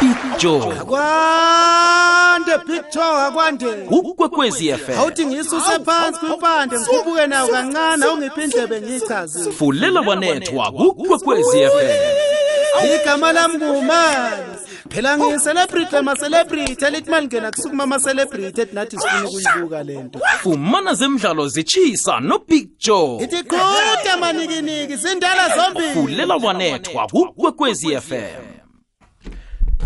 big joe kwande picture akwande. Ukwekwezi fm awuthi ngisuse phansi kwimpande ngikhuphuke nawo kancane awungiphi indlebe ngiyichazile fulela wanethwa kukwekwezi fm igama lami ngumali phela ngiyicelebrity ama-celebrity. Elithi malingena kusukuma ama-celebrity ethi nathi sifuna ukuyibuka le nto. Fumana zemidlalo zitshisa nobig joe ithi qhuda manikiniki zindala zombili. Fulela wanethwa kukwekwezi fm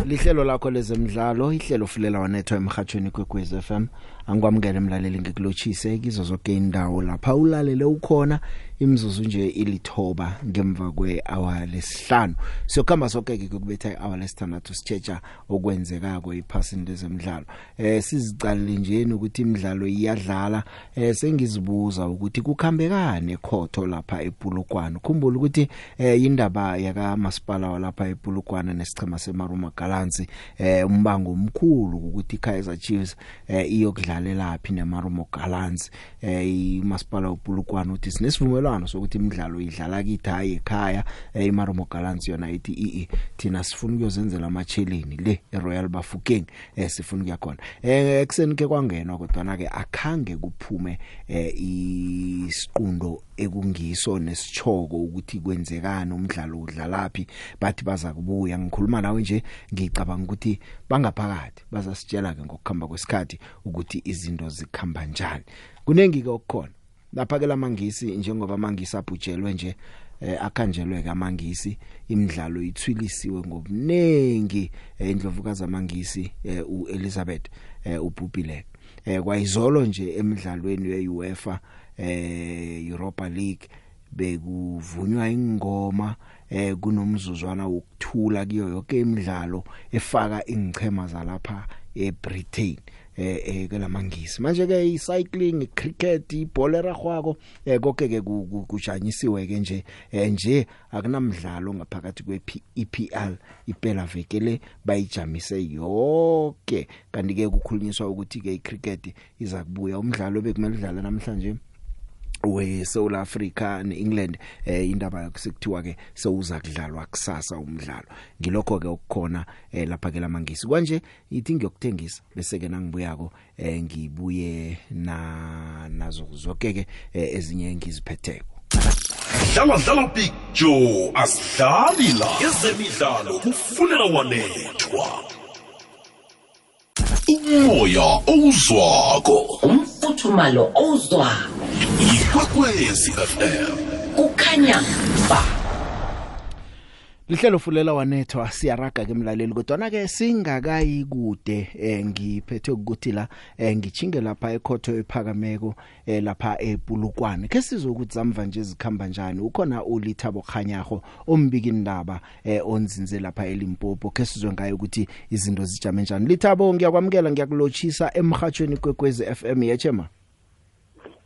lihlelo lakho lezemidlalo ihlelo fulela wanethwa emhathweni kwekwez FM angikwamukele mlaleli ngikulochise kizo zonke indawo lapha ulalele ukhona. Imzuzu nje ilithoba ngemva kwehour lesihlanu. Siyokhamba sonke ke kubetha ihour lesithandathu sitsheja okwenzekako iphasini lezemidlalo. Eh sizicalile nje ukuthi imidlalo iyadlala. Eh sengizibuza ukuthi kukhambekane ekhotho lapha ePulukwane? Khumbula ukuthi eh indaba yaka masipala walapha ePulukwane nesichema seMaruma Galanzi eh umbango omkhulu ukuthi iKaizer Chiefs eh iyokudlalela phi neMaruma Galanzi eh imasipala uPulukwane uthi sinesivumelwano sokuthi imidlalo idlala kithi hayi ekhaya. Eh, iMaruma Galanzi yona ithi ii thina sifuna ukuyozenzela amacheleni le eRoyal Bafokeng eh sifuna ukuya khona. Eh ekseni ke kwangenwa kodwa na ke akhange kuphume eh isiqundo ekungiso nesichoko ukuthi kwenzekani umdlalo udlalapi bathi baza kubuya ngikhuluma nawe nje ngicabanga ukuthi bangaphakathi bazasitshela ke ngokukhamba kwesikhathi ukuthi izinto zikhamba njani. Kunengi ke okukhona. Lapha ke lamangisi njengoba mangisi abhujelwe nje eh, akhanjelwe kamangisi imidlalo ithwilisiwe ngobunengi eh, indlovukazi amangisi eh, uElizabeth eh, ubhubhile eh, kwayizolo nje emidlalweni weUEFA eh Europa League bekuvunywa ingoma eh kunomzuzwana wokuthula kiyo yonke imidlalo efaka ingchema zalapha eBritain eh eh kelamangisi manje ke icycling cricket ibhola eragwako eh konke ke kujanyisiwe ke nje eh nje akunamdlalo ngaphakathi kwe EPL iphela veke le bayijamise yonke kanti ke kukhulunyiswa ukuthi ke icricket iza kubuya. Umdlalo bekumele udlala namhlanje we South Africa neEngland eh indaba yokusekuthiwa ke sewuza kudlalwa kusasa umdlalo. Ngilokho ke ukukhona eh lapha ke lamangisi. Kanje ithi ngiyokuthengisa bese ke nangibuyako eh ngibuye na nazo zonke ke eh, ezinye ngiziphetheko dlala dlala big joe asidlali la. Ezemidlalo kufunela wanethwa. Umoya owuzwako. Umfuthumalo owuzwako. Ikwekwezi fm kukhanya ba. Lihlelo fulela wanethwa siyaraga ke mlaleli kodwa na ke singakayi kude eh, ngiphethe ukuthi la eh, ngichinge lapha ekhotho ephakameko eh, lapha ePulukwane. Ke sizokuthi zamva nje zikhamba njani? Ukhona uLithabo Khanyago ombiki indaba eh, onzinze lapha eLimpopo. Ke sizwe ngaye ukuthi izinto zijame njani. Lithabo ngiyakwamukela ngiyakulochisa emhathweni kwekwezi FM yechema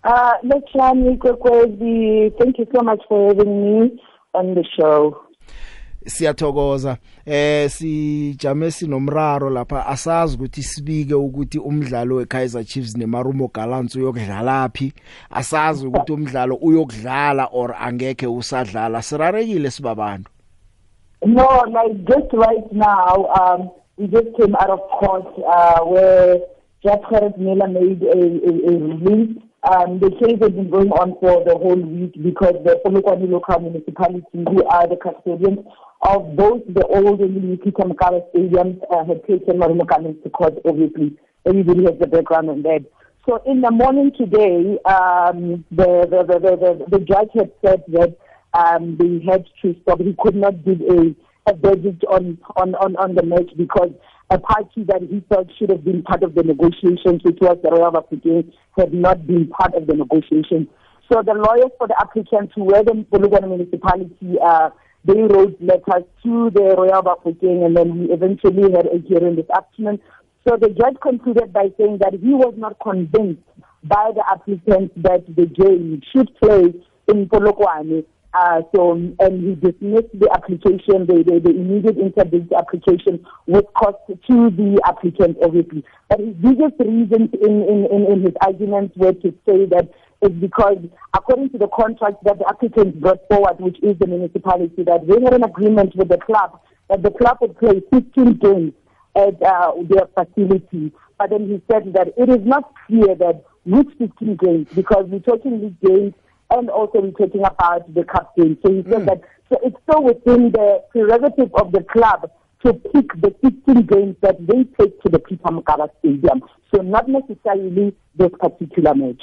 Uh, Lechani Kwekwezi, thank you so much for having me on the show. siyathokoza. Eh sijame sinomraro lapha. Asazi ukuthi sibike ukuthi umdlalo weKaizer Chiefs neMarumo Gallants uyokudlala phi? Asazi ukuthi umdlalo uyokudlala or angeke usadlala. Sirarekile sibabantu. No, like just right now, um, we just came out of court uh, where Judge Gerrit Miller made a, a, a release. Um, the case has been going on for the whole week because the Polokwane local municipality, who are the custodians of both the old and Peter Makala stadiums, uh, had taken Marumo Gallants to court, obviously. Everybody has the background on that. So in the morning today, um, the, the, the, the, the, the judge had said that um, they had to stop. He could not give a, a verdict on, on, on, on the match because a party that he felt should have been part of the negotiations, which was the Royal Bafokeng, had not been part of the negotiations. So the lawyers for the applicants who were the Polokwane municipality, uh, they wrote letters to the Royal Bafokeng and then we eventually had a hearing this afternoon. So the judge concluded by saying that he was not convinced by the applicants that the game should play in Polokwane Uh, so, and he dismissed the application, the, the, the immediate interbid application with cost to the applicant, obviously. But his biggest reasons in, in, in, in his arguments were to say that is because according to the contract that the applicants brought forward, which is the municipality, that they had an agreement with the club that the club would play 15 games at uh, their facility. But then he said that it is not clear that which 15 games, because we're talking league games and also we're talking about the cup game. So he said mm. that so it's still within the prerogative of the club to pick the 15 games that they take to the Peter Mokaba Stadium. So not necessarily this particular match.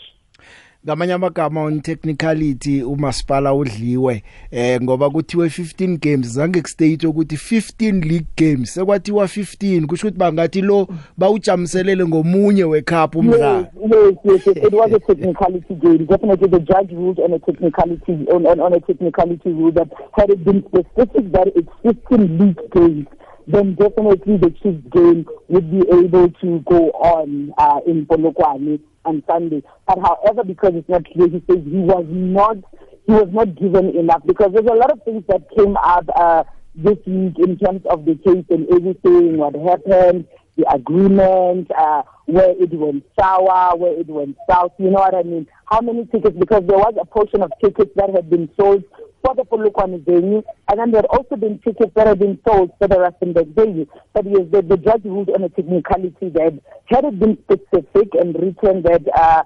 Ngamanye amagama on technicality umasipala udliwe eh ngoba kuthiwe 15 games zange kustate ukuthi 15 league games sekwathiwa 15 kusho ukuthi bangathi lo bawujamiselele ngomunye wecup umdlalo yes, yes yes it was a technicality game definitely the judge ruled on a technicality on, on, on a technicality rule that had it been specific that it's 15 league games then definitely the Chiefs game would be able to go on uh, in Polokwane on Sunday. But however, because it's not clear, he says he was not he was not given enough because there's a lot of things that came up uh, this week in terms of the case and everything, what happened, the agreement, uh, where it went sour, where it went south. You know what I mean? How many tickets? Because there was a portion of tickets that had been sold for the Polokwane venue, and then there had also been tickets that had been sold for the Rustenburg venue. But yes, the, the judge ruled on a technicality that had it been specific and written that uh,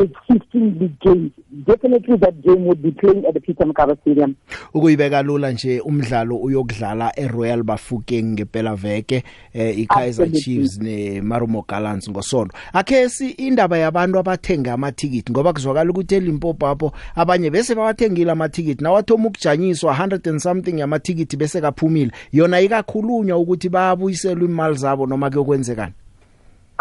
it's 15 big games. Definitely that game would be playing at the Peter Mokaba Stadium. Ukuyibeka lula nje umdlalo uyokudlala eRoyal Bafokeng ngempela veke eh, iKaizer Chiefs neMarumo Gallants ngosonto akhe si indaba yabantu abathenga amathikiti ngoba kuzwakala ukuthi eLimpopo apho abanye bese bawathengile amathikiti nawathoma ukujanyiswa 100 and something yamathikiti bese kaphumile. Yona ikakhulunywa ukuthi bayabuyiselwa imali zabo noma kuyokwenzekani.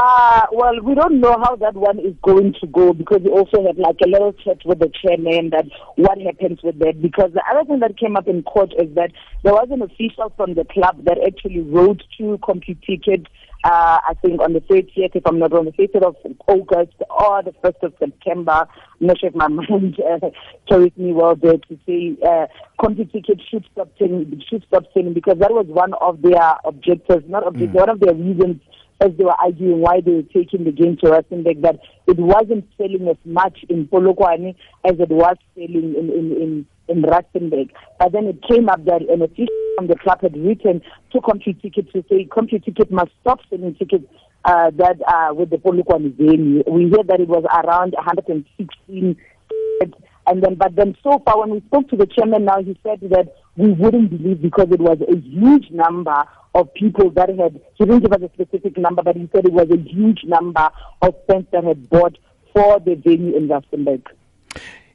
Uh, well, we don't know how that one is going to go because we also had like a little chat with the chairman that what happens with that. Because the other thing that came up in court is that there was an official from the club that actually wrote to CompuTicket, uh, I think on the 30th, if I'm not wrong, the 30th of August or the 1st of September. I'm not sure if my mind uh, carries me well there to say uh, CompuTicket should stop selling, should stop selling because that was one of their objectives, not objectives, mm. one of their reasons as they were arguing why they were taking the game to Rustenburg, that it wasn't selling as much in Polokwane as it was selling in, in, in, in Rustenburg. But then it came up that an official from the club had written to CompuTicket to say CompuTicket must stop selling tickets uh, that uh, with the Polokwane venue. We hear that it was around 116 and then but then so far when we spoke to the chairman now he said that we wouldn't believe because it was a huge number of people that had, he didn't give us a specific number, but he said it was a huge number of fans that had bought for the venue in Rustenburg.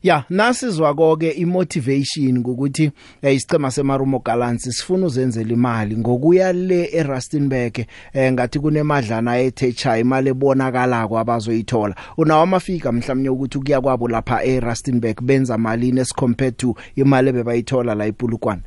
Ya nasizwa konke imotivation ukuthi eh, isicema semarumo Gallants sifuna uzenzela imali ngokuya le eRustenburg eh, ngathi kunemadlana ethecha imali ebonakala kwabazoyithola unawo amafika mhlawumnye ukuthi kuya kwabo lapha eRustenburg benza malini as compared to imali bebayithola la ePulukwane?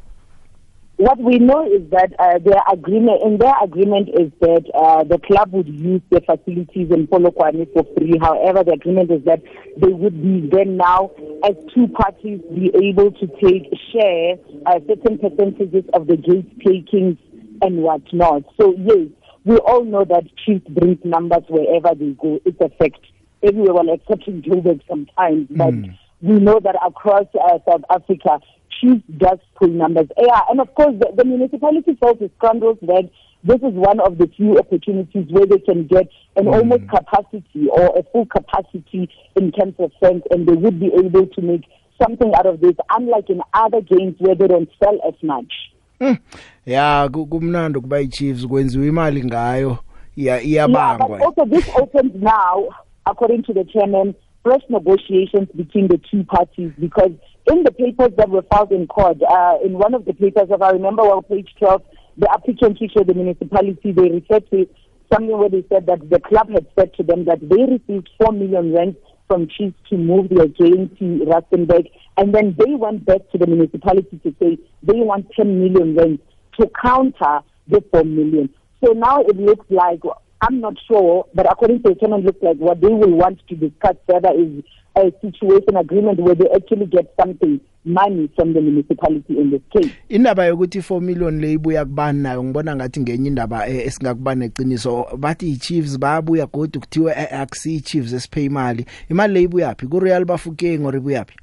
What we know is that uh, their agreement, in their agreement, is that uh, the club would use the facilities in Polokwane for free. However, the agreement is that they would be then now, as two parties, be able to take share uh, certain percentages of the gate takings and whatnot. So yes, we all know that Chiefs bring numbers wherever they go. It's a fact. Everywhere, well, except in Joburg sometimes, but. Mm. We know that across uh, South Africa, chief does pull numbers. Yeah, and of course, the, the municipality felt the scandals that this is one of the few opportunities where they can get an mm. almost capacity or a full capacity in terms of funds, and they would be able to make something out of this, unlike in other games where they don't sell as much. Mm. ya kumnandi kuba iChiefs kwenziwa imali ngayo iyabangwa yeah, also this opens now according to the chairman fresh negotiations between the two parties because in the papers that were filed in court, uh, in one of the papers, if I remember well, page 12, the applicant issue the municipality, they referred to something where they said that the club had said to them that they received 4 million rand from Chiefs to move their game to Rustenburg, and then they went back to the municipality to say they want 10 million rand to counter the 4 million. So now it looks like I'm not sure, but according to the chairman, looks like what they will want to discuss further is a situation agreement where they actually get something money from the municipality in this case. indaba yokuthi 4 million le ibuya kubani nayo ngibona ngathi ngenye indaba eh, esingakubani neqiniso bathi iChiefs bayabuya godu kuthiwe eh, akusi iChiefs esipay imali imali le ibuya phi ku Real Bafokeng or ibuya phi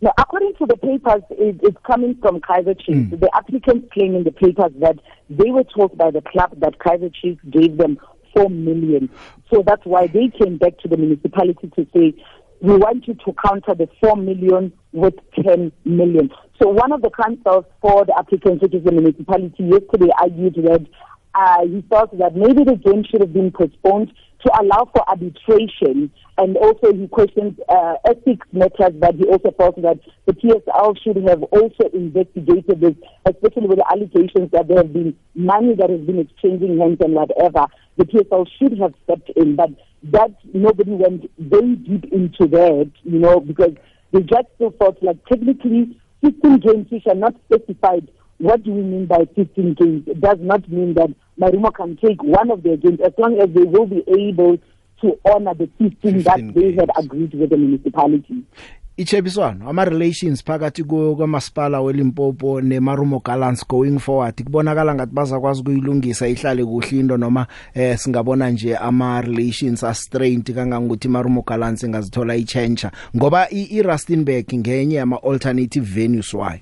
Now, according to the papers, it, it's coming from Kaiser Chiefs. Mm. The applicants claim in the papers that they were told by the club that Kaiser Chiefs gave them four million. So that's why they came back to the municipality to say, we want you to counter the four million with 10 million. So one of the councils for the applicants, which is the municipality, yesterday argued that uh, he felt that maybe the game should have been postponed to allow for arbitration. And also he questions uh, ethics matters, but he also felt that the PSL should have also investigated this, especially with the allegations that there have been money that has been exchanging hands and whatever. The PSL should have stepped in, but that nobody went very deep into that, you know, because the judge still felt like technically 15 games which are not specified what do we mean by 15 games? It does not mean that Marimo can take one of their games as long as they will be able to honor the 15, 15 that games. they had agreed with the municipality. ichebiswano ama relations phakathi kwamasipala weLimpopo neMarumo Gallants going forward kubonakala ngathi bazakwazi kuyilungisa ihlale kuhle into noma eh singabona nje ama relations a strained kangangokuthi Marumo Gallants ingazithola ichange ngoba iRustenburg ngenye ama alternative venues wayo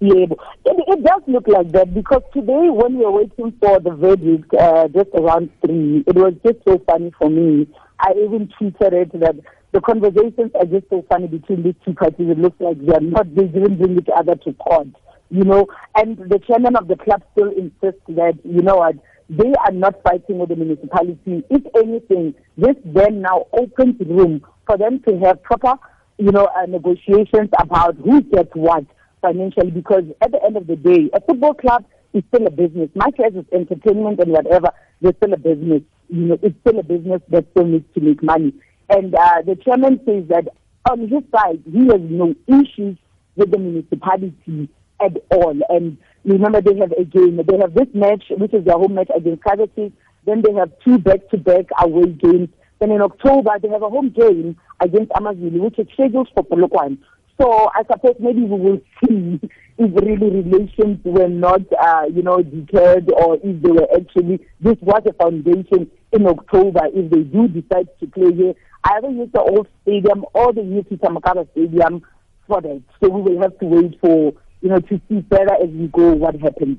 Yebo. It, it does look like that because today when we were waiting for the verdict uh, just around 3, it was just so funny for me. I even tweeted it that the conversations are just so funny between these two parties. It looks like they are not, they didn't bring each other to court, you know. And the chairman of the club still insists that, you know what, they are not fighting with the municipality. If anything, this then now opens room for them to have proper, you know, uh, negotiations about who gets what financially because at the end of the day, a football club is still a business. Much as it's entertainment and whatever, there's still a business. You know, it's still a business that still needs to make money. And uh, the chairman says that on his side, he has no issues with the municipality at all. And remember, they have a game. They have this match, which is their home match against Kaiser Chiefs. Then they have two back-to-back away games. Then in October, they have a home game against Amazulu, which is scheduled for Polokwane. So I suppose maybe we will see if really relations were not, uh, you know, deterred or if they were actually, this was a foundation in October. If they do decide to play here, either use the old stadium or the new Tamakaba stadium for that. So we will have to wait for, you know, to see further as we go what happens.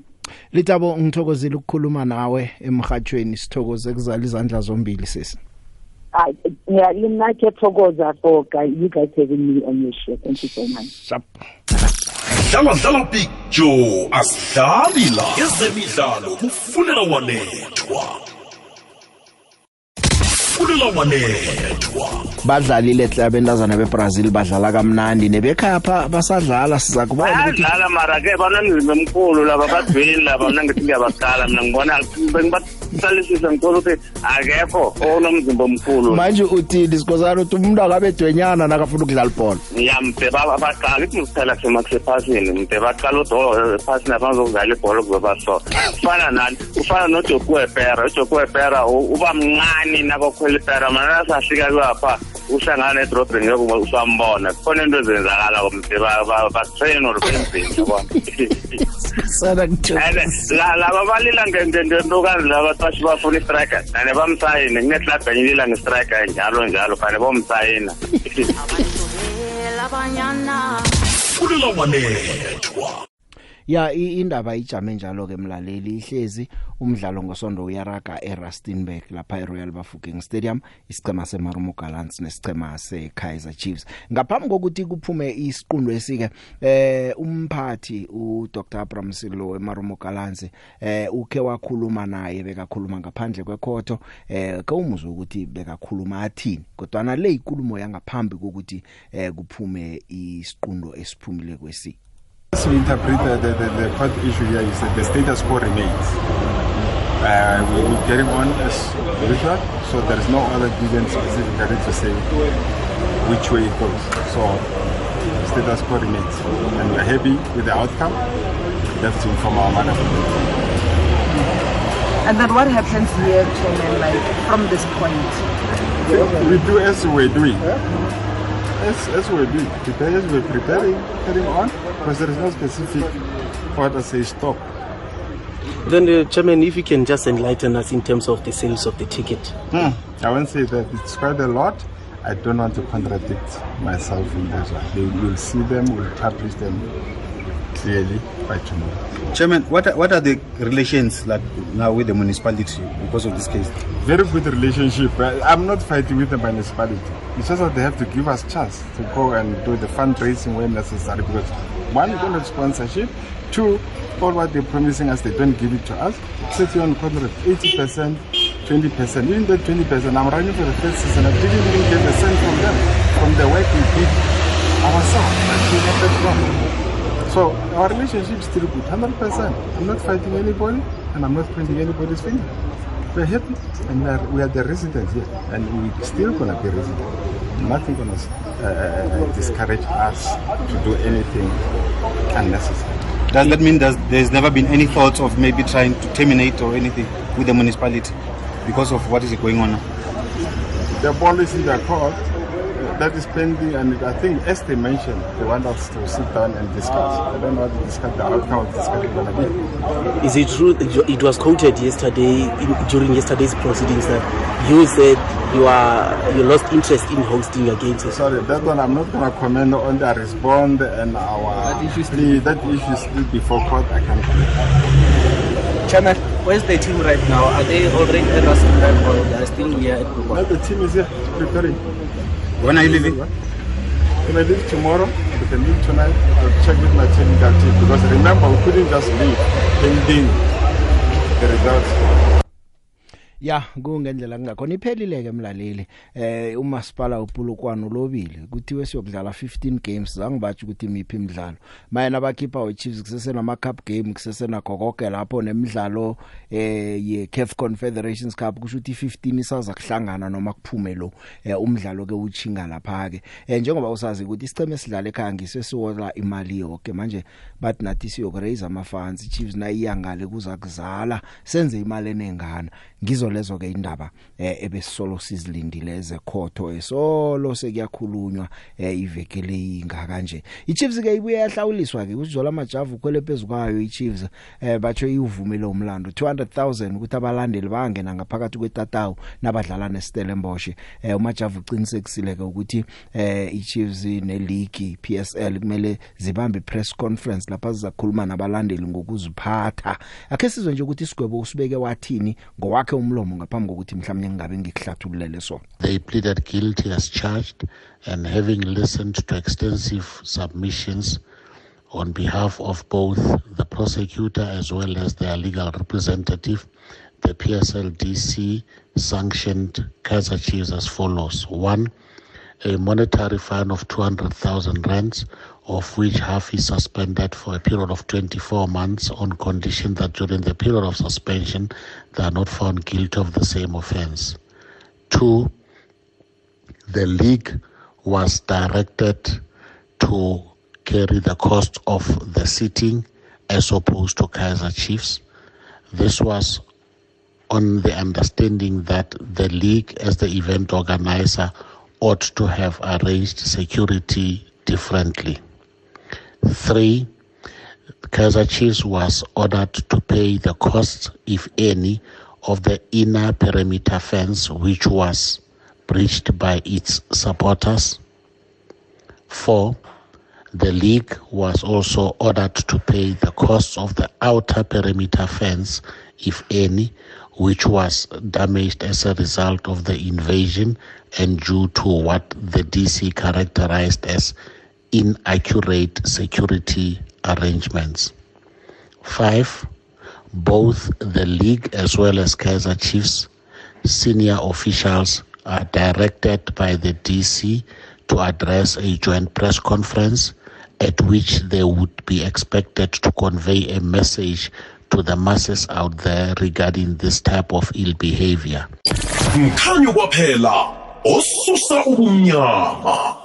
Litabo ngithokozile ukukhuluma nawe emhathweni sithokoze kuzala izandla zombili sisi. I yeah, mina kuyathokoza for you guys having me on your show. Thank you so much. Dlala dlala picture asidlali la ezemidlalo kufunela wanethwa. Kufunela wanethwa. badlalile hle abentazana beBrazil badlala kamnandi nebekhapha basadlala siza kubona ukuthi badlala mara ke banomzimba omkhulu laba badwini laba mina ngithi ngiyabaqala mina ngibona bengibahlalisisa ngithola ukuthi akekho onomzimba omkhulu manje uthini sikhosana uthi umuntu akabedwenyana nakafuna ukudlala ibhola? Ya mde baqala ithi ngisithela sema kusephasini mde baqala udo ephasini abazokudlala ibhola kuzoba so ufana nani ufana nojokuwepera ujokuwepera uba mncane nakokhwela ipera mana safika kwapha uhlangana edrobheni yokuba usambona khona into ezenzakala komde batrain or benzeni yabona? sana and laba balila ngentokazi laba bathi bafuna istriker and bamsayine kunetlab enye ilila ngestriker njalo njalo. Fane bomsayina. Fulela wanethwa. Ya indaba ijame njalo ke mlaleli ihlezi umdlalo ngosonto uyaraga eRustenburg lapha eRoyal Bafokeng Stadium isicema seMarumo Gallants nesicema seKaizer Chiefs. Ngaphambi kokuthi kuphume isiqundo esike eh umphathi uDr Abraham Silo eMarumo Gallants eh ukhe wakhuluma naye bekakhuluma ngaphandle kwekhotho eh kawumuzwa ukuthi bekakhuluma athini kodwa na le inkulumo yangaphambi kokuthi eh kuphume isiqundo esiphumile kwesi As we interpret the, the, the, the court issue here is that the status quo remains. Uh, we, we're getting on as usual, so there is no other given specifically to say which way it goes. So status quo remains. And we're happy with the outcome. We have to inform our management. And then what happens here, Chairman, like from this point? We do as we're doing. As, as we're doing. Prepare as we're preparing, carrying on, because there is no specific order say stop. Then, uh, Chairman, if you can just enlighten us in terms of the sales of the ticket. Hmm. I won't say that it's quite a lot. I don't want to contradict myself in that. They will see them, we'll publish them clearly by tomorrow. Chairman, what are, what are the relations like now with the municipality because of this case? Very good relationship. I'm not fighting with the municipality. It's just that they have to give us chance to go and do the fundraising when necessary because one, don't have sponsorship. Two, all what they're promising us, they don't give it to us. City on contract, 80%, 20%. Even that 20%, I'm running for the first season. I didn't even get a cent from them, from the work we did ourselves. I did not get. So our relationship is still good, 100%. I'm not fighting anybody and I'm not pointing anybody's finger. We're happy and we are, we are the residents here and we're still going to be residents. Nothing going to uh, discourage us to do anything unnecessary. Does that mean that there's never been any thoughts of maybe trying to terminate or anything with the municipality because of what is going on now? The ball is in their court. That is pending, and I think, as they mentioned, they want us to sit down and discuss. I don't know how to discuss the outcome of the discussion going to be. Is it true? that you- It was quoted yesterday in, during yesterday's proceedings that you said you are you lost interest in hosting your games. Sorry, that one I'm not going to comment on the respond and our plea. That issue is still before court. I can Chairman, where's the team right now? Are they already at Rustenburg or they are still here at No, Brooklyn? the team is here preparing. When are you leaving? Can I leave tomorrow? We can leave tonight. I'll check with my technical team because remember we couldn't just leave pending the results. Ya kungendlela kungakhona. Iphelile ke mlaleli eh umasipala uPulukwane ulobile. Kuthiwe siyokudlala 15 games zangibathi ukuthi imiphi imidlalo. Mayena bakhipha weChiefs kusese nama cup game kusese nakho konke lapho nemidlalo eh ye CAF Confederations Cup. Kusho ukuthi 15 isaza kuhlangana noma kuphume lo eh, umdlalo ke uchinga lapha ke eh, njengoba usazi ukuthi isiceme sidlala ekhaya ngisesiwola imali yonke manje bathi nathi siyokuraiser ama funds Chiefs nayiyangale kuza kuzala senze imali enengana. Ngizo lezo ke indaba eh, ebesisolo sizilindile ezekhotho esolo sekuyakhulunywa eh, iveke leyinga kanje. iChiefs ke ibuye yahlawuliswa ke uzola majavu kwele phezukwayo iChiefs eh, batsho ivumile umlando 200000 ukuthi abalandeli bangena ngaphakathi kwetatawu nabadlala neStellenbosch. Eh, umajavu uqinisekisile ke ukuthi eh, iChiefs neleague PSL kumele zibambe press conference lapha zizakhuluma nabalandeli ngokuziphatha. Akhe sizwe nje ukuthi isigwebo usibeke wathini ngowakhe umlomo ngaphambi kokuthi mhlawumnye ngingabe ngikuhlathululele sona They pleaded guilty as charged and having listened to extensive submissions on behalf of both the prosecutor as well as their legal representative, the PSLDC sanctioned Kaiser Chiefs as follows. One, a monetary fine of 200,000 rands, of which half is suspended for a period of 24 months on condition that during the period of suspension they are not found guilty of the same offense. Two, the league was directed to carry the cost of the sitting as opposed to Kaiser Chiefs. This was on the understanding that the league, as the event organizer, ought to have arranged security differently. Three, Kaiser Chiefs was ordered to pay the costs, if any, of the inner perimeter fence, which was breached by its supporters. Four, the league was also ordered to pay the costs of the outer perimeter fence, if any, which was damaged as a result of the invasion and due to what the DC characterized as inaccurate security arrangements. Five, both the league as well as Kaiser Chiefs senior officials are directed by the DC to address a joint press conference at which they would be expected to convey a message to the masses out there regarding this type of ill behavior. mkhanyo kwaphela osusa ubumnyama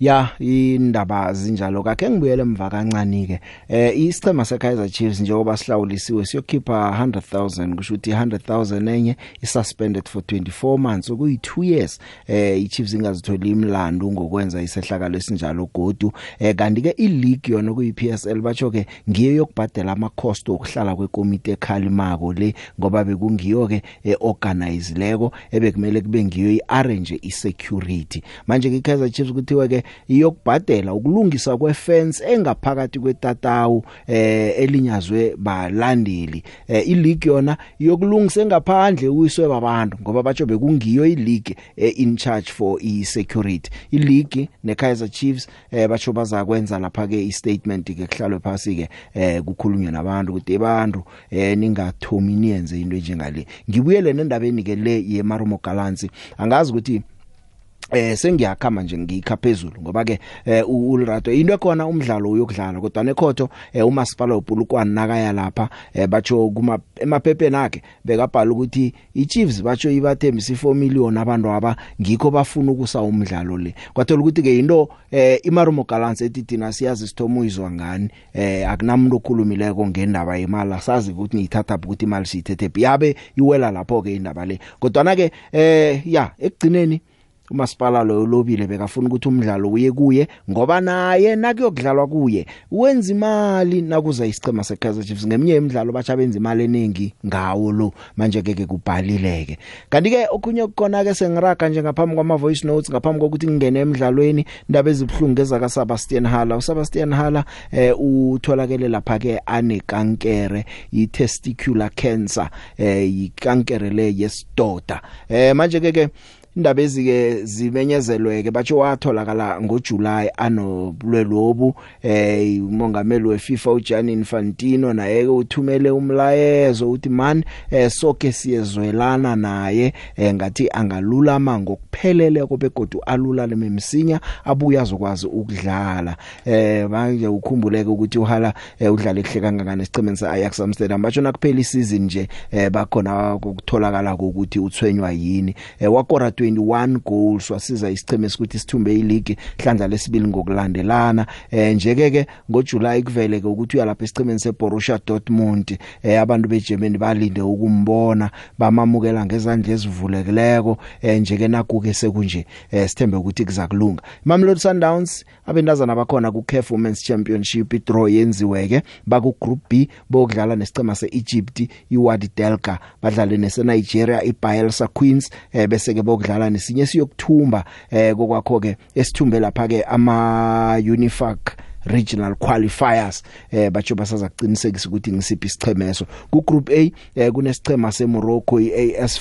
ya indaba zinjalo kakhe ngibuyele emva kancane ke eh isicema seKaizer Chiefs njengoba sihlawulisiwe siyokhipha 100000 kusho ukuthi 100000 enye isuspended for 24 months okuyi 2 years. Eh iChiefs ingazitholi imlando ngokwenza isehlakalo esinjalo godu. Eh kanti ke ileague yona kuyi PSL batsho ke ngiyo yokubhadela ama cost okuhlala kwekomite ekhalimako le ngoba bekungiyo ke organize leko ebekumele kube ngiyo iarrange isecurity. Manje ke Kaizer Chiefs kuthiwa ke iyokubhadela ukulungisa kwefence engaphakathi kwetatawu eh elinyazwe balandeli. Eh ileague yona iyokulungisa engaphandle uyiswe babantu ngoba batsho bekungiyo ileague eh, in charge for i-security. Ileague neKaizer Chiefs eh batsho bazakwenza lapha ke istatement ke kuhlalwe phasi ke eh kukhulunywe nabantu ukuthi abantu eh ningathomi niyenze into enjengale. Ngibuyele nendabeni ke le yeMarumo Galansi angazi ukuthi eh sengiyakhama nje ngikha phezulu ngoba ke eh uLrato into ekhona umdlalo uyokudlala kodwa nekhotho eh umasipala uPulukwane nakaya lapha eh batsho kuma emaphepeni akhe bekabhala ukuthi iChiefs batsho ibathembisa 4 million abantu aba ngikho bafuna ukusa umdlalo le. Kwathola ukuthi ke into iMarumo Gallants ethi thina siyazi sithomo izwa ngani akunamuntu okhulumileko ngendaba yemali sazi ukuthi ngiyithatha ukuthi imali siyithethe yabe iwela lapho ke indaba le. Kodwa na ke eh ya ekugcineni umasipala lo lobile bekafuna ukuthi umdlalo uye kuye ngoba naye nakuyokudlalwa kuye wenza imali nakuza isicema seKaizer Chiefs. Ngeminye imidlalo bacha benza imali eningi ngawo lo manje ke kubhalileke. Kanti ke okunye ukukona ke sengiraga nje ngaphambi kwama voice notes ngaphambi kokuthi ngingene emidlalweni indaba ezibhlungu ezaka Sebastian Hala uSebastian Hala eh utholakele lapha ke anekankere i-testicular cancer eh ikankere le yesidoda eh manje ke ke indaba ezike zimenyezelweke batsho watholakala ngoJuly anobulwelobu eh umongameli weFIFA uGianni Infantino naye ke uthumele umlayezo uthi man eh sonke siyezwelana naye eh, ngathi angalulama ngokuphelele kobegodu alulale memsinya abuya azokwazi ukudlala. Eh manje ukhumbuleke ukuthi uhala eh, udlala ehle kangangani esicemeni seAjax Amsterdam. Batsho nakuphela isizini nje eh, bakhona ukutholakala ukuthi uthwenywa yini. Eh, wakora 21 goals wasiza isicheme ukuthi sithumbe ileague hlandla lesibili ngokulandelana. Eh njeke ke ngoJuly kuvele ke ukuthi uyalapha esichemeni seBorussia Dortmund eh abantu beGermany balinde ukumbona bamamukela ngezandla ezivulekileko eh njeke nakuke sekunje eh sithembe ukuthi kuzakulunga Mamelodi Sundowns abendazana bakhona ku CAF Women's Championship idraw yenziweke baku Group B bokudlala nesicema seEgypt iWadi Delta badlale neseNigeria iBayelsa Queens eh bese ke bokudlala nesinye siyokuthumba eh kokwakho ke esithumbe lapha ke ama Unifac regional qualifiers. Eh batsho basaza kuqinisekisa ukuthi ngisiphi isichemeso. Ku group A eh kunesichema seMorocco iAS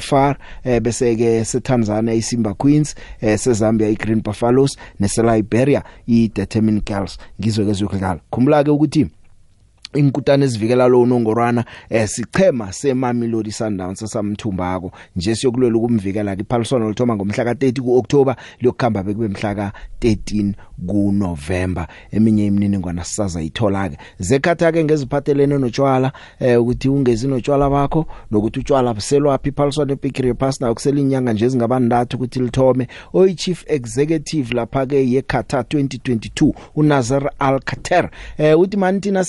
far eh bese ke seTanzania iSimba Queens eh seZambia iGreen Buffaloes neseLiberia iDetermined Girls. Ngizwe ke zokudlala khumbula ke ukuthi inkutane ezivikela lo nongorwana eh sichema seMamelodi Sundowns samthumbako nje siyokulwela ukumvikela ke iphaliswano lithoma ngomhla ka30 kuOctober liyokhamba bekube mhla ka13 kuNovember. Eminye imininingwana sisaza ithola ke. Zekhatha ke ngeziphathelene notshwala eh ukuthi ungezi notshwala bakho nokuthi utshwala buselwaphi iphaliswano ePickering Pass na ukusela inyanga nje ezingabandathu ukuthi lithome. Oyi chief executive lapha ke yeKhatar 2022 uNazir Al Khater eh uthi man thina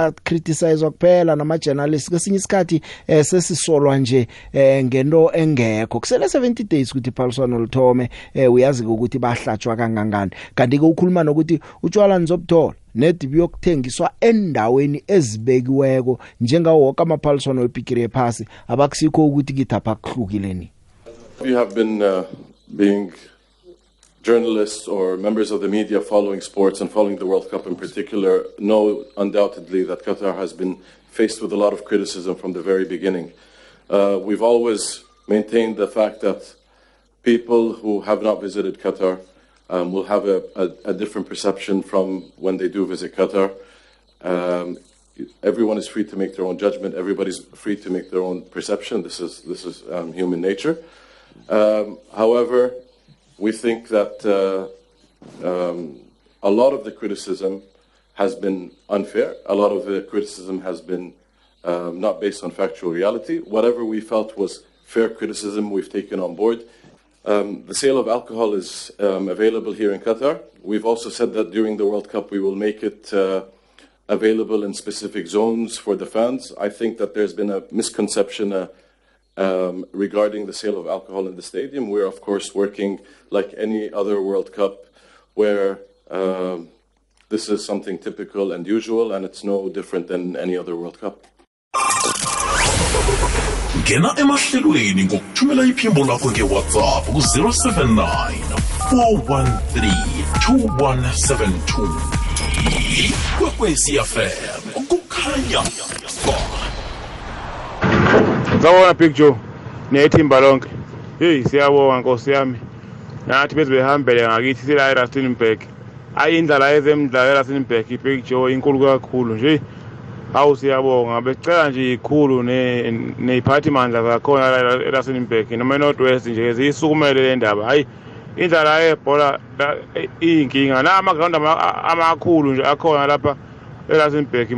sesiya criticize kuphela nama journalists kwesinye isikhathi eh, sesisolwa nje eh, ngento engekho. Kusele 70 days ukuthi iphaliswano lithome eh, uyazi ukuthi bahlatshwa kangangani. Kanti ke ukhuluma nokuthi utshwala nizobuthola nedibi yokuthengiswa endaweni ezibekiweko njengawo wonke amaphaliswano wePickering Pass abakusikho ukuthi kithapha kuhlukileni We have been uh, being journalists or members of the media following sports and following the World Cup in particular know undoubtedly that Qatar has been faced with a lot of criticism from the very beginning. Uh, we've always maintained the fact that people who have not visited Qatar um, will have a, a, a, different perception from when they do visit Qatar. Um, everyone is free to make their own judgment. Everybody's free to make their own perception. This is this is um, human nature. Um, however, we think that uh, um, a lot of the criticism has been unfair. A lot of the criticism has been um, not based on factual reality. Whatever we felt was fair criticism, we've taken on board. Um, the sale of alcohol is um, available here in Qatar. We've also said that during the World Cup we will make it uh, available in specific zones for the fans. I think that there's been a misconception uh, um, regarding the sale of alcohol in the stadium. We're, of course, working like any other World Cup where um, this is something typical and usual, and it's no different than any other World Cup. ngena emahlelweni ngokuthumela iphimbo lakho ngewhatsapp ku-079 413 2172 ikwekwecfm kukhanya ba Sawona Big Joe nethimba lonke. Hey siyabonga Nkosi yami. Nathi bese behambele ngakithi sila eRustenburg. Ayindlala ezemidlalo eRustenburg Big Joe inkulu kakhulu nje. Hawu siyabonga becela nje ikhulu ne neziphathi mandla zakhona la eRustenburg noma eNorthwest nje ziyisukumele le ndaba. Hayi indlala yebhola la- iyinkinga la amaground ama- amakhulu nje akhona lapha eRustenburg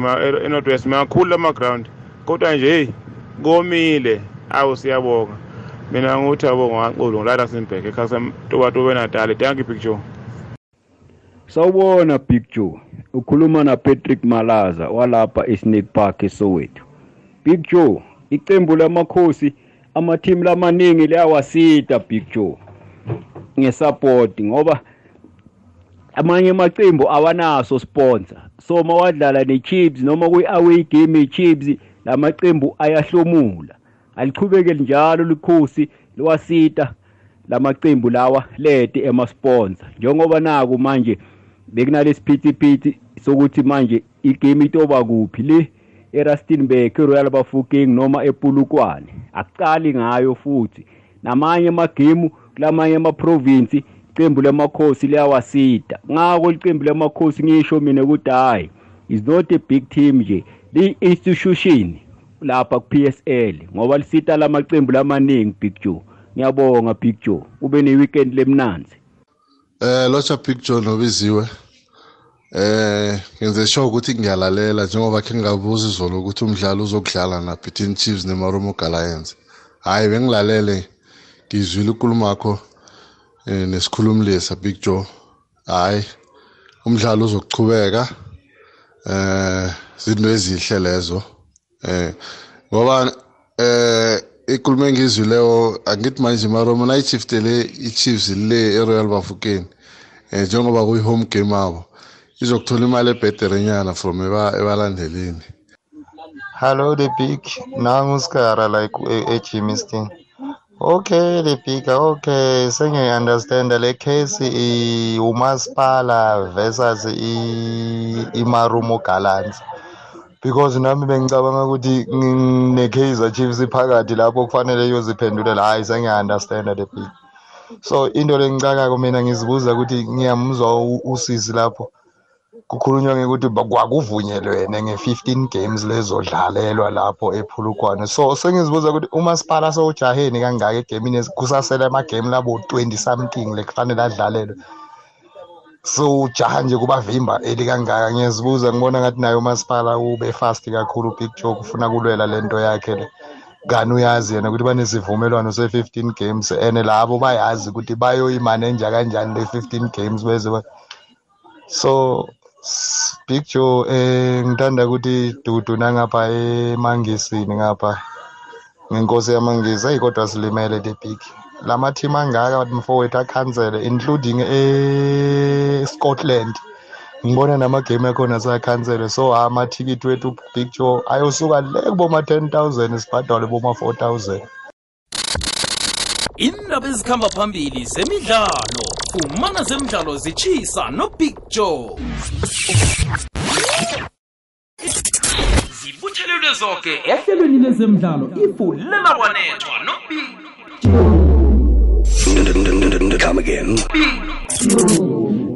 eNorthwest makhulu ama ground. Kodwa nje hey komile awu siyabonga mina nguthi abonga kankulu ngilala simbheke ekhasa toba natali thank you picture Sawubona Big Joe. Ukhuluma na Patrick Malaza walapha eSnake Park eSoweto. Big Joe, icembu lamakhosi amateam lamaningi liyawasita Big Joe. Ngesupport ngoba amanye amacembu awanaso sponsor. So mawadlala neChiefs noma kwi-away game yeChiefs lamacembu ayahlomula. Alichubeke njalo likhosi liwasita lamacembu lawa lede emasponsor. Njengoba naku manje bekunalesiphithiphithi sokuthi manje igame itoba kuphi le eRustenburg eRoyal Bafokeng noma ePulukwane akucali ngayo futhi namanye amagemu kulamanye amaprovince iqembu lamakhosi liyawasita ngako iqembu lamakhosi ngisho mina ukuthi hayi is not a big team nje li institution lapha ku PSL ngoba lisita lamaqembu lamaningi Big Joe ngiyabonga Big Joe ube ne weekend lemnanzi Eh locha picture nobiziwe. Eh ngenze sure ukuthi ngiyalalela njengoba khe ngabuza izolo ukuthi umdlalo uzokudlala na between Chiefs neMarumo Gallants. Hayi bengilalele ngizwile inkulumo yakho eh nesikhulumlisa Big Joe. Hayi umdlalo uzokuchubeka. Eh izinto ezihle lezo. Eh ngoba eh inkulumo engizwileyo angithi manje iMarumo nayichiftele iChiefs le eRoyal Bafokeng. Eh njengoba kuyi home game abo. izokuthola imali ebhederenyana from eba- ebalandeleni Hello, the big. Nangu Skara like eGimiston. Okay, big. Okay, sengiyi-understand le case umasipala versus iMarumo Gallants. Because nami bengicabanga ukuthi ne-Kaizer Chiefs phakathi lapho kufanele iyoziphendulela hayi sengiya-understand the big. So into lengicakako mina ngizibuza ukuthi ngiyamuzwa usisi lapho kukhulunywa ngekuthi ba- kwakuvunyelwene nge-15 games lezodlalelwa lapho ephulukwane. So sengizibuza ukuthi umasipala sowujaheni kangaka egemini kusasele amagame labo 20 something lekufanele adlalelwe? So ujaha nje kubavimba eli kangaka ngiyazibuza ngibona ngathi naye umasipala ube fast kakhulu big joe ufuna kulwela lento yakhe le. Kani uyazi yena ukuthi banesivumelwano se-15 games and labo bayazi ukuthi bayoyimaneja kanjani le-15 games beze so big joe eh ngithanda ukuthi dudu nangapha emangisini ngapha ngenkosi yamangisi eyi kodwa silimele the big. Lama team angaka mfowethu akhansele including e-scotland. Ngibona namagame akhona sayakhansele so amathikithi wethu big joe ayosuka le kuboma-10 000 sibhadale boma-4 000 indaba ezikhamba phambili zemidlalo fumana zemidlalo zitshisa nobig joe. Zibuthelelwe zonke ehlelweni lezemidlalo ifulela wanethwa nobig Come again.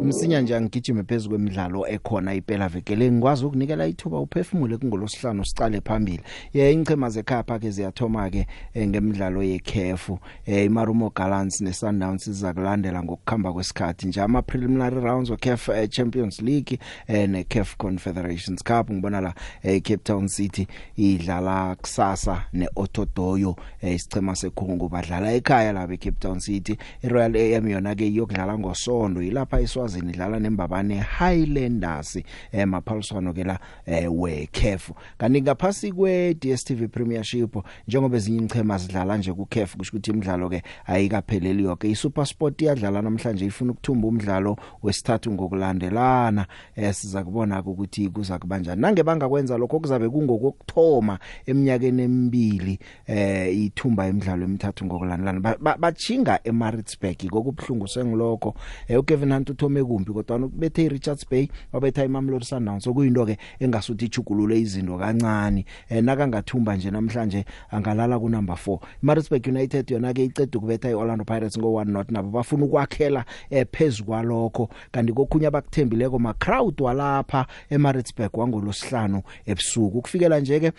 Msinya nje angigijime phezulu kwemidlalo ekhona iphela vekele. Ngikwazi ukunikela ithuba uphefumule kungolosihlanu sicale phambili. Ye ingchema zekhapha ke ziyathoma ke eh, ngemidlalo yekhefu eh, imarumo Gallants neSundowns siza kulandela ngokukhamba kwesikhathi nje. Ama preliminary rounds of CAF eh, Champions League eh, ne CAF Confederations Cup. Ngibona la eh, Cape Town City idlala kusasa neOtodoyo eh, isichema sekhungu. Badlala ekhaya la be Cape Town City. iRoyal AM yona ke iyokudlala ngosonto ilapha eSwazini idlala nembabane Highlanders eh maphaliswano ke la eh we CAF kanti ngaphasi kwe DStv Premiership njengoba ezinye ichema zidlala nje ku CAF kusho ukuthi imidlalo ke ayikapheleli yonke iSuperSport iyadlala namhlanje ifuna ukuthumba umdlalo wesithathu ngokulandelana. Eh siza kubona ukuthi kuza kubanjani nange bangakwenza lokho kuzabe kungokukthoma eminyakeni emibili eh ithumba imidlalo emithathu ngokulandelana. Bachinga ba, ba eMaritzburg kokubhlungu sengiloko eh uKevin Hunt uthome kumbi kodwa ubethe iRichards Bay wabetha iMamelodi Sundowns okuyinto ke engasuthi ichugulule izinto kancane eh nakangathumba nje namhlanje angalala ku number 4 iMaritzburg United yona ke icede ukubetha iOrlando Pirates ngo 1 not nabo bafuna ukwakhela eh phezukwalokho kanti kokhunya bakuthembileko ma crowd walapha eMaritzburg wangolosihlanu ebusuku. Kufikela nje ke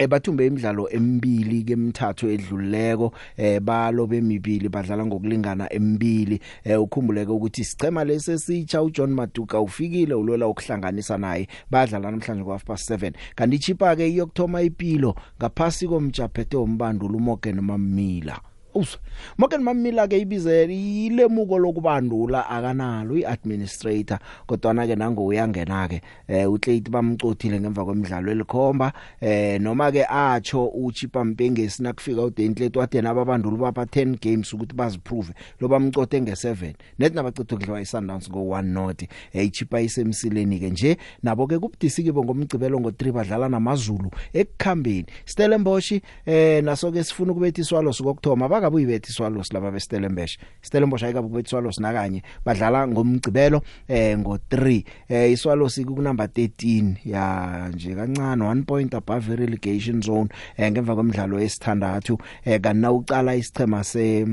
ebathumbe imidlalo emibili kemithathu edluleko eh balo bemibili badlala ngokulingana emibili. Eh ukhumbuleke ukuthi sicema lesesitsha uJohn Maduka ufikile ulola ukuhlanganisa naye badlala namhlanje past 7 kanti chipa ke iyokthoma ipilo ngaphasi komjaphethe wombandulo uMorgan Mamila. Us Morgan Mamila ke ibizela ilemuko lokubandula akanalo iadministrator kodwa na ke nango uyangena ke eh uClate bamcothile ngemva kwemidlalo elikhomba eh noma ke acho uchipa mpengesi nakufika uDentlete wathi nababanduli bapha 10 games ukuthi baziprove lo bamcothe nge7 net nabacitha ukudliwa iSundowns go 1 not eh ichipa isemsileni ke nje nabo ke kubudisiki ngomgcibelo ngo3 badlala namazulu ekukhambeni. Stellenbosch eh naso ke sifuna ukubetha iswalo sokokthoma bakabe uyibethi Swallows laba beStellenbosch. Stellenbosch ayikabe kubethi Swallows nakanye. Badlala ngomgcibelo eh ngo3 eh iSwallows ku number 13 ya nje kancane 1 point above relegation zone eh ngemva kwemidlalo esithandathu. Eh kana uqala isichema se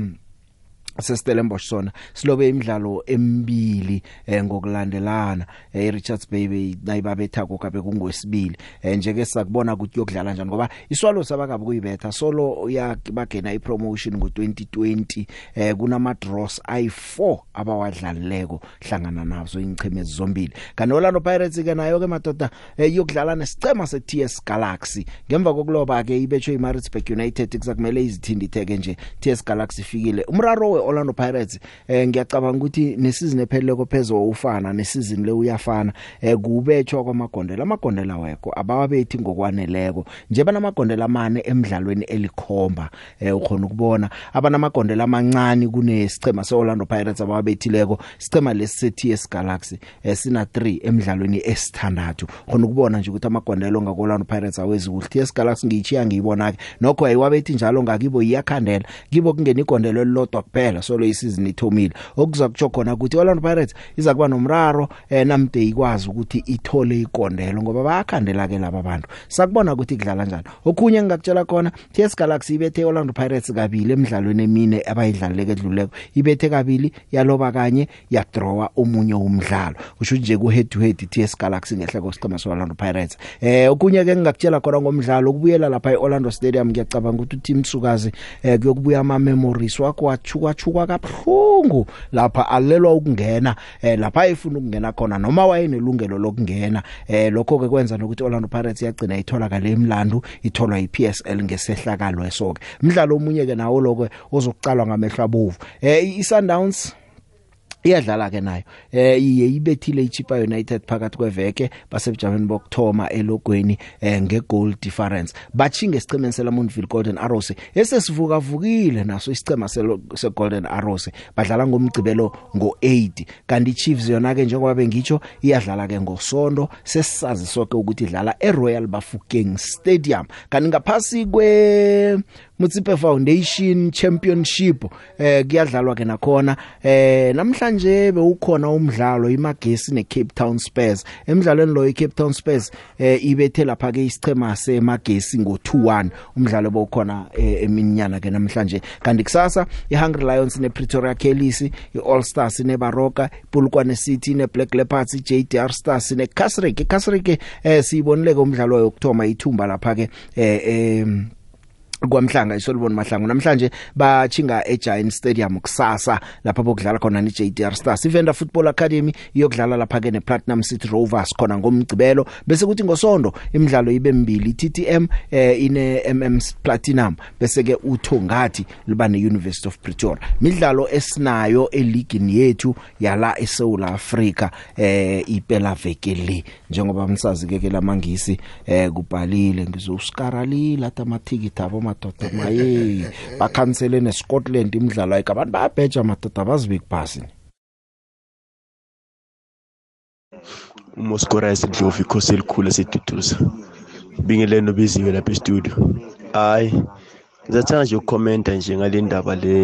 seStellenbosch sona silobe imidlalo emibili eh, ngokulandelana. Eh, Richards Bay nayibabetha kokabe kungwesibili eh, nje ke sakubona ukuthi yokudlala njani ngoba iswalo sabakabe kuyibetha solo yakibagena ipromotion ngo2020 eh, kunama draws ay4 abawadlalileko hlangana nazo ingcheme zombili. Kanti Orlando Pirates ke nayo ke madoda eh, yokudlala nesicema seTS Galaxy. Ngemva kokuloba ke ibetho iMaritzburg United kuzakumele izithinditheke nje TS Galaxy fikile umraro Orlando Pirates eh ngiyacabanga ukuthi nesizini epheleleko phezulu ufana nesizini le uyafana eh kubetshwa kwamagondela amagondela wekho abawabethi ngokwaneleko. Nje banamagondela amane emidlalweni elikhomba eh ukhona ukubona. Abanamagondela amancane kunesichema seOrlando Pirates abawabethileko sichema lesiTS Galaxy eh sina 3 emidlalweni esithandathu. Khona ukubona nje ukuthi amagondelo ngakoLando Pirates awezi kuhle. TS Galaxy ngiyichiya ngiyibona ke nokho ayiwabethi njalo ngakibo iyakhandela. Kibo kungena igondelo elilodwa kuphela. Solo isizini ithomile. Okuza kutsho khona ukuthi Orlando Pirates iza kuba nomraro eh namde ikwazi ukuthi ithole ikondelo ngoba bayakhandela ke laba bantu. Sakubona ukuthi kudlala njani. Okhunye ngakutshela khona TS Galaxy ibethe Orlando Pirates kabili emidlalweni emine abayidlaleke edluleko. Ibethe kabili yaloba kanye yadrawa omunye umdlalo. Kusho nje ku head to head TS Galaxy ngehle kosicema so Orlando Pirates. Eh okunye ke ngakutshela khona ngomdlalo kubuyela lapha eOrlando Stadium ngiyacabanga ukuthi uTeam Sukazi eh kuyokubuya ama memories wakho wachuka chuka kabhlungu lapha alelwa ukungena eh lapha efuna ukungena khona noma wayenelungelo lokungena. Eh lokho ke kwenza nokuthi Orlando Pirates yagcina ithola kale imlandu itholwa iPSL ngesehlakalo esoke. Umdlalo omunye ke nawo lokho ozokucalwa ngamehlo abovu eh iSundowns? Iyadlala ke nayo. Eh iye ibethile iChipa United phakathi kweveke basebujameni bokthoma elogweni eh ngegoal difference. Bachinge isicemeni selamontville Golden Arrows esesivuka vukile naso isicema se Golden Arrows. Badlala ngomgcibelo ngo8 kanti Chiefs yona ke njengoba bengitsho iyadlala ke ngosonto sesisazi sonke ukuthi idlala eRoyal Bafokeng Stadium. Kanti ngaphasi kwe Mutsipe Foundation Championship eh kuyadlalwa ke nakhona. Eh namhlanje bewukhona umdlalo iMagesi neCape Town Spurs. Emidlalweni lo iCape Town Spurs eh ibethe lapha ke isichema seMagesi ngo2-1 umdlalo bowukhona eh, eminyana ke namhlanje. Kanti kusasa iHungry Lions nePretoria Kellys iAll Stars neBaroka iPulukwane City neBlack Leopards iJDR Stars neCasrick iCasrick eh siyibonile ke umdlalo wokthoma ithumba lapha ke eh kwamhlanga isoliboni mahlangu. Namhlanje bachinga eGiant Stadium kusasa lapha bokudlala khona ni JDR Stars. Ivenda Football Academy iyokudlala lapha ke nePlatinum City Rovers khona ngomgcibelo bese kuthi ngosondo imidlalo ibe mbili TTM eh ine MM Platinum. Bese ke uthongati liba ne University of Pretoria. Midlalo esinayo eligini yethu yala eSouth Africa eh iphela veke le. Njengoba msazi ke ke lamangisi eh kubhalile ngizoskaralila tamathikiti abo madoda maye bakhansele neScotland imidlalo ayika abantu bayabheja madoda bazibeki phasi umoskora esindlovu ikhosi elikhulu esiduduza bingeleni obiziwe lapha estudio. Hayi ngizathanda nje ukukhomenta nje ngale ndaba le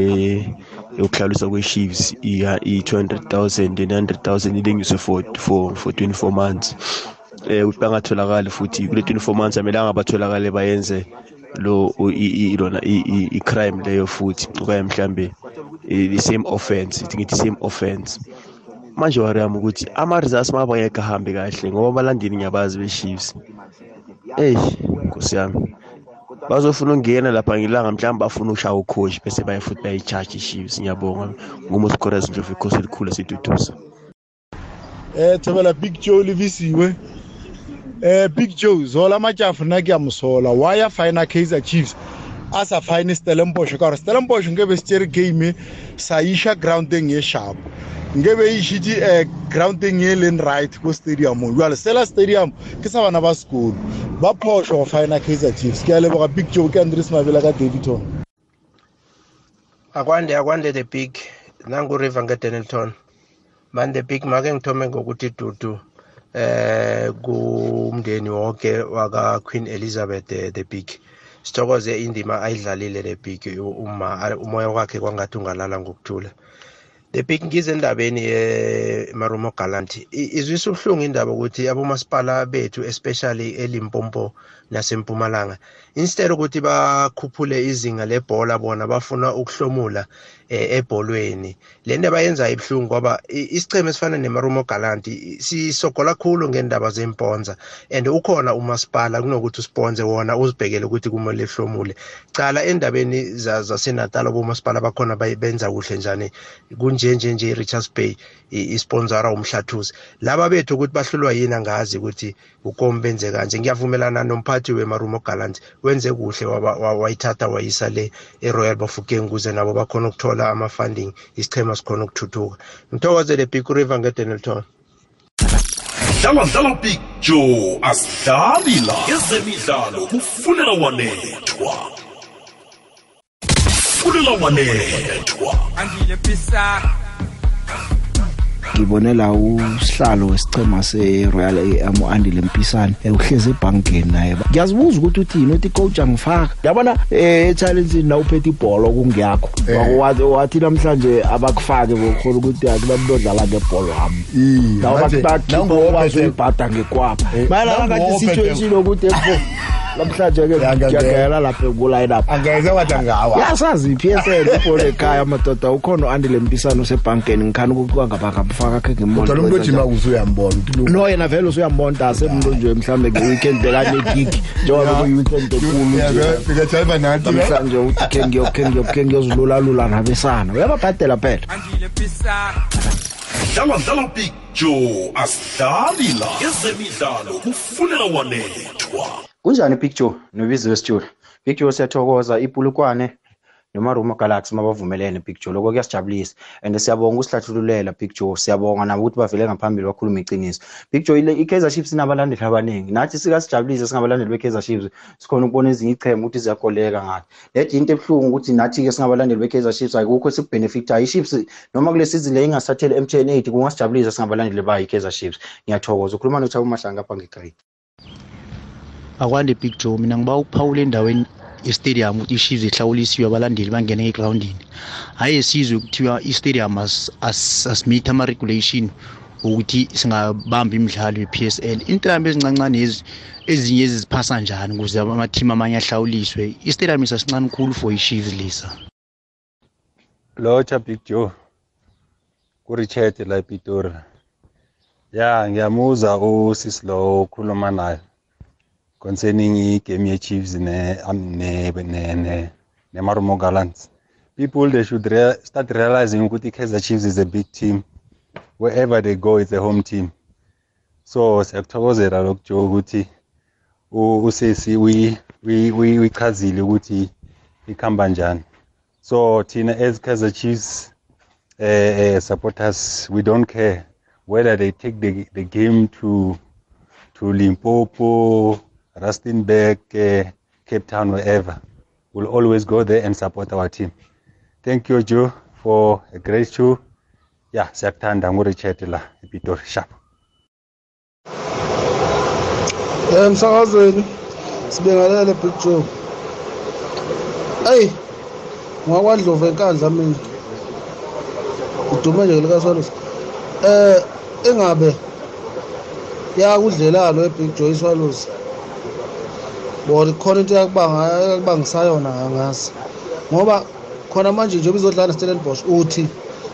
yokuhlaliswa kwe-chiefs i-200,000 ne-100,000 ilengiswe for, for, for 24 months. Eh ukuthi bangatholakali futhi kule 24 months amelanga batholakale bayenze lo lona i-crime leyo futhi okanye mhlambe the same offense ithi ngithi same offense. Manje wariyami ukuthi ama-results mabangekho ahambe kahle ngoba abalandeli ngiyabazi be-chiefs. Eyi nkosi yami. Bazofuna ukungena lapha ngilanga mhlawumbe bafuna ukushaya ukhoshi bese baye futhi bayi-charge i-chiefs ngiyabonga. Ngumosikhoraz ndlovu ikhosi elikhulu esiduduza eh thobela big joe livisiwe. Eh big joe zola matshafu nna ke a mosola why a fina kaizer chiefs? A sa fine stellenbosch ka gore stellenbosch nkebe se tsere game sa iša groundeng e sharp. Nkebe e išitše um groundeng e leng right ko stadiumong. Jale stella stadium ke sa bana ba sekolo. Ba phošo go fina kaizer chiefs. Ke a leboga big joe ke andres mabela ka davidton. Akwande akwande the big nanguriver ngedenelton man the big make ngithome ngokuthi dudu. Eh kumndeni wonke waka Queen Elizabeth the, the big. Sithokoze indima ayidlalile le big uma umoya wakhe kwangathi ungalala ngokuthula. The big ngize endabeni emarumo galant. Izwisa ubuhlungu indaba ukuthi abomasipala bethu especially elimpopo nasempumalanga instead ukuthi bakhuphule izinga lebhola bona bafuna ukuhlomula ebholweni. Le nto abayenzayo ibuhlungu ngoba isicheme esifana nemarumo galanti sisogola khulu ngendaba zemponza and ukhona umasipala kunokuthi usponze wona uzibhekele ukuthi kumele hlomule cala endabeni zasenatala bomasipala bakhona benza kuhle njani? Kunje nje nje i-richards bay isponsora umhlathuzi. Laba bethu ukuthi bahlulwa yini angazi ukuthi ukomi benze kanje? Ngiyavumelana nomphathi wemarumo galant wenze kuhle wayithatha wayisa le eroyal bafokeng ukuze nabo bakhona ukuthola ama-funding isichema sikhona ukuthuthuka. Ngithokozele big river ngedenelton dlala dlala big joe. Asidlali la. Ezemidlalo kufunela wanethwa. Kufunela wanethwa. Ngibonela usihlalo wesichema seRoyal AM uAndile Mpisane uhleze ebankeni naye. Ngiyazibuza ukuthi uthini uthi coach angifaka yabona eh challenge na uphethe ibhola kungiyakho wathi wathi namhlanje abakufake bokhola ukuthi akunamuntu odlala ngebhola wami. Lawo bakubakhipha okwazi uyibhada ngekwapha mayelana kanje situation ukuthi efo namhlanje ke ngiyagayela lapha ku line up. Angeze wathi ngawa. Yasazi PSL ibhola ekhaya amadoda ukhona uAndile Mpisane usebankeni ngikhana ukuthi kwangaba ngifaka khe ngimona kodwa umuntu ojima usuyambona no yena vele usuyambona asemuntu nje mhlambe ngeweekend bekane gig njengoba kuyiweekend enkulu ngiyajaiva nathi namhlanje uthi khe ngiyokhe ngiyokhe ngiyozulula lula nabesana uyababhadela phela. Dlala dlala big joe asidlali la. Ezemidlalo kufunela wanethwa. Kunjani picture nobiziwe studio picture siyathokoza. Ipulukwane noma Roma Galaxy mabavumelene picture lokho kuyasijabulisa. And siyabonga usihlathululela picture siyabonga nabo ukuthi bavele ngaphambili bakhuluma iqiniso. Picture ile iKaizer Chiefs inabalandeli abaningi. Nathi sikasijabulisa singabalandeli beKaizer Chiefs sikhona ukubona ezinye ichema ukuthi ziyakoleka ngathi. Lethi into ebuhlungu ukuthi nathi ke singabalandeli beKaizer Chiefs ayikukho sikubenefitayo iChiefs noma kule season le ingasathele MTN 8 kungasijabulisa singabalandeli bayo iKaizer Chiefs. Ngiyathokoza. Ukhuluma noThabo Mashanga apha ngekhaya akwande big joe mina ngiba ukuphawula endaweni estadium ukuthi i-Chiefs ihlawulisiwe abalandeli bangene egroundini. Hayi esizwe kuthiwa i-stadium as as asmeet ama regulation ukuthi singabamba imidlalo ye-PSL intambo ezincancane ezi ezinye eziziphasa njani ukuze ama-team amanye ahlawuliswe i-stadium isasincane khulu for i-Chiefs lisa locha big joe kurichard la epitori ya ngiyamuzwa usisi lo ukhuluma nayo concerning igame ye-chiefs ne-marumo gallants people they should rea start realizing ukuthi i-kaizer chiefs is a big team. Wherever they go it's a home team. So siyakuthokozela lokhu joe ukuthi usisi uyichazile ukuthi ikhamba njani. So thina as kaizer chiefs uh, uh, supporters we don't care whether they take the, the game to to limpopo rustenburg uh, cape town wherever. We'll always go there and support our team. Thank you joe for a great show. Ya siyakuthanda ngurichard la epitori sharp. Emsakazweni sibingelele big joe. Eyi ngwakwadlova enkandla mina. Udume nje likaswalusi eh engabe yakudlelalo ebig joe iswalusi bona khona into yakubangisayona ngazi ngoba khona manje njengoba izodlala neStellenbosch uthi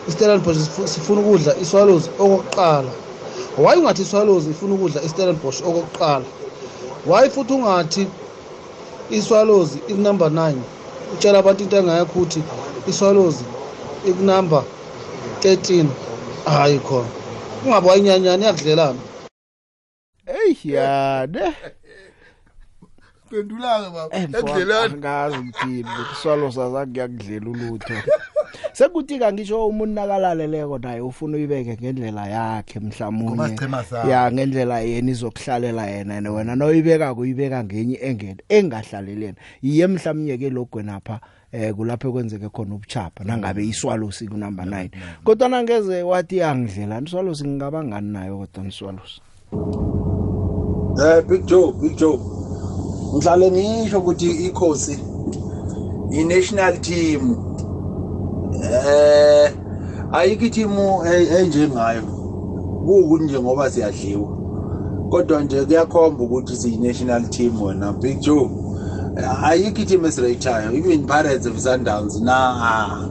iStellenbosch sifuna ukudla iswalozi okokuqala. Why ungathi iswalozi ifuna ukudla iStellenbosch okokuqala? Why futhi ungathi iswalozi ikunumber 9 utshela abantu into engayakho ukuthi iswalozi ikunumber 13 hayi khona. Kungabe wayinyanyana yakudlelana hey yane. Pendulanga baba. Yakudlelana ngazi ukuthi iswalo saza kuyakudlela ulutho. Sekuthi ka ngisho umuntu nakalaleleko naye ufuna uyibeke ngendlela yakhe mhlawumnye ya ngendlela yena izokuhlalela yena and wena noyibeka kuyibeka ngenye engene engahlaleleni yiye mhlawumnye ke logwenapha eh kulapho kwenzeke khona ubuchapha nangabe iswalosi ku number 9 kodwa nangeze wathi angidlela iswalosi ngingaba ngani nayo kodwa iswalosi Eh Big Joe, Big Joe. Ngihlale ngisho ukuthi ikhosi i-national team eh ayikho ithimu enjengayo. Kuwukuthi nje ngoba siyadliwa. Kodwa nje kuyakhomba ukuthi siyi-national team wena Big Joe. Eh, ayikho ithimu esirayithayo even Pirates of Sundowns na ah,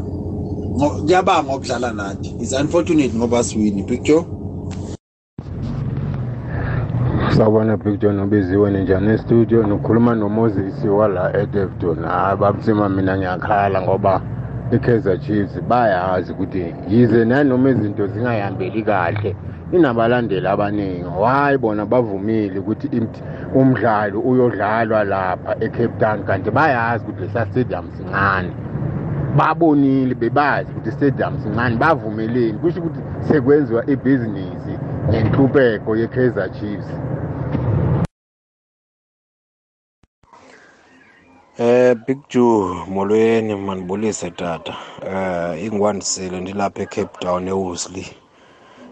ngo- kuyabanga ukudlala nathi. Is unfortunate ngoba siwini Big Joe? Sawubona big john obiziwe ninjani estudio nikhuluma nomoses wala edevton hayi babusima mina ngiyakhala ngoba i-kaizer chiefs bayazi ukuthi yize nanoma izinto zingayihambeli kahle inabalandeli abaningi. Hayi bona bavumile ukuthi imt- umdlalo uyodlalwa lapha ecape town kanti bayazi ukuthi lesa stadium sincane. Babonile bebazi ukuthi stadium sincane bavumeleni kusho ukuthi sekwenziwa ibhizinisi ngenhlupeko ye-kaizer chiefs. Eh Big Joe molweni manibulise tata. Eh ingwandisile ndilapha eCape Town eWoolsley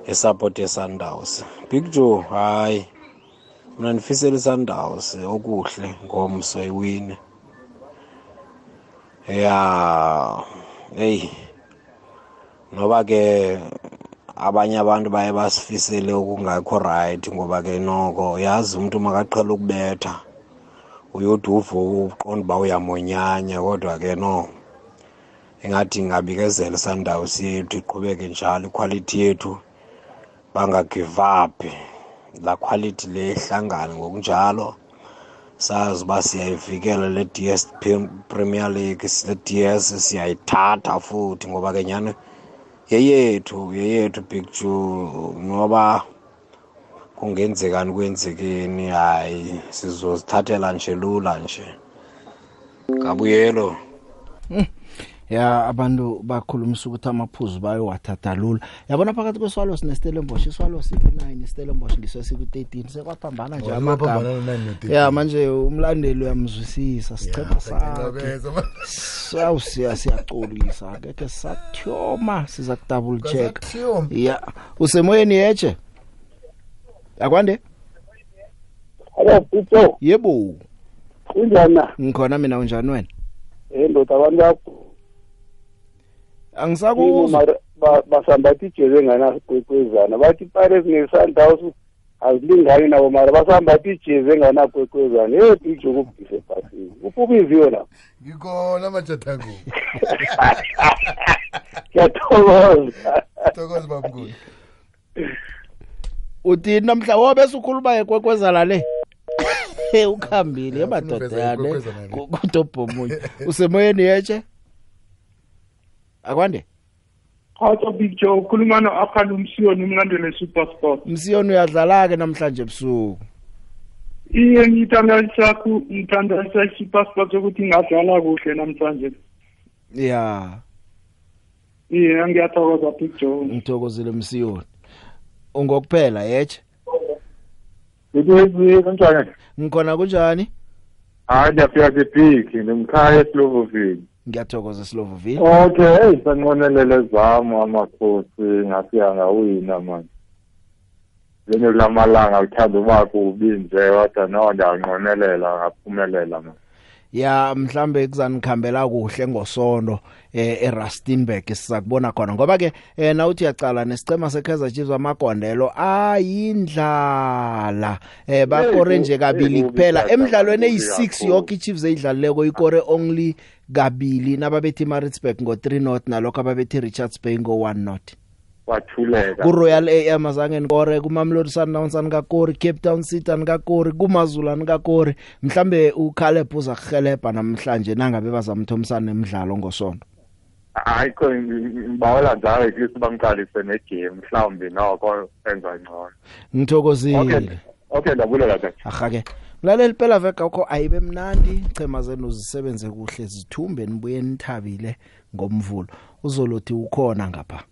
esupport yeSundowns. Big Joe hayi mina ndifisela iSundowns okuhle ngomso iwine. Ya hey noba ke abanye abantu baye basifisele okungakho right ngoba ke noko yazi umuntu makaqhela ukubetha uyode uvuke uqonda uba uyamonyanya kodwa ke no ingathi ingabikezela iSundowns yethu iqhubeke njalo iquality yethu bangagive up la quality le ihlangane ngokunjalo sazi uba siyayivikela le DS Pre- Premier League le DS siyayithatha futhi ngoba ke nyani yeyethu yeyethu Big Joe noba kungenzekani kwenzekeni hayi sizozithathela nje lula nje. Kabuyelo. Ya abantu bakhulumisa ukuthi amaphuzu bayowathatha lula. Yabona phakathi kweswalo sinestellenbosch iswalo siku-9 istellenbosch ngiso siku-13 sekwaphambana nje Oh, amagama. sekwaphambana u-9 no-13. ya manje umlandeli uyamzwisisa sichepha Ya, sakhe. ngiyabeza, sawusiya siyacolisa ngeke satyhoma siza kudouble check. Kwasakuthiyoma. ya usemoyeni yeche akwande? Hello, Pito. yebo. Kunjani? Na ngikhona mina unjani wena? Eh ndoda abantu bakho angisakuzwa Mara- ba- basambatha ijezi enganakwekwezana bathi ipirates ne-sundowns azilingani nabo mara basambatha ijezi enganakwekwezana ye bigjo kubhise ebhasini. Upubiziwe lapho ngikhona majatango ngiyathokoza. Thokoza bamkhulu. Uthini namhla wobe sukhuluma ekwekwezala le ukhambile uveza emadodane ikwekwezana le. kutobhomunye usemoyeni yeche akwande Hato Big Joe ukhuluma no-Akhanda Umsiyoni umlandeli Supersport. msiyoni uyadlala-ke namhlanje ebusuku Iye ngithandazisa ku ngithandazisa iSupersport ukuthi ingadlala kuhle namhlanje. ya Iye ngiyathokoza Big Joe. ngithokozile msiyoni ungokuphela yeche Ngikuyizi kanjani? ngikhona kunjani Hayi ngiyafika ke-Big ngimkhaya eSlovovic. ngiyathokoza eslovoville Okay, hey sanqonelele zami amakhosi ngafika ngawina manje. Lenye kulamalanga uthanda uba kubi nje kodwa no ndiyanqonelela ngaphumelela manje. Ya mhlambe kuzanikhambela kuhle ngosonto eh eRustenburg sizakubona khona. Ngoba ke eh nawuthi yacala nesicema seKaizer Chiefs amagondelo ayindlala. Eh bakore nje kabili kuphela. emidlalweni eyi6 yonke iChiefs eyidlaleko ikore only kabili. Nababethi Maritzburg ngo3 not nalokho ababethi Richards Bay ngo1 not Wathuleka. kuRoyal AM azange nikore kuMamelodi Sundowns anikakori Cape Town City anikakori kuMazulu anikakori mhlambe uCaleb uza kuhelebha namhlanje nangabe bazamthomsana emidlalo ngosonto Hayi ko ngibawela njalo at least bamqalise negame mhlawumbi noko enza ngcono. ngithokozile. Okay ndabulela kahle. ahake. Mlaleli phela veka ukho ayibe mnandi. Chema zenu zisebenze kuhle zithumbe nibuye nithabile ngomvulo. Uzolothi ukhona ngapha.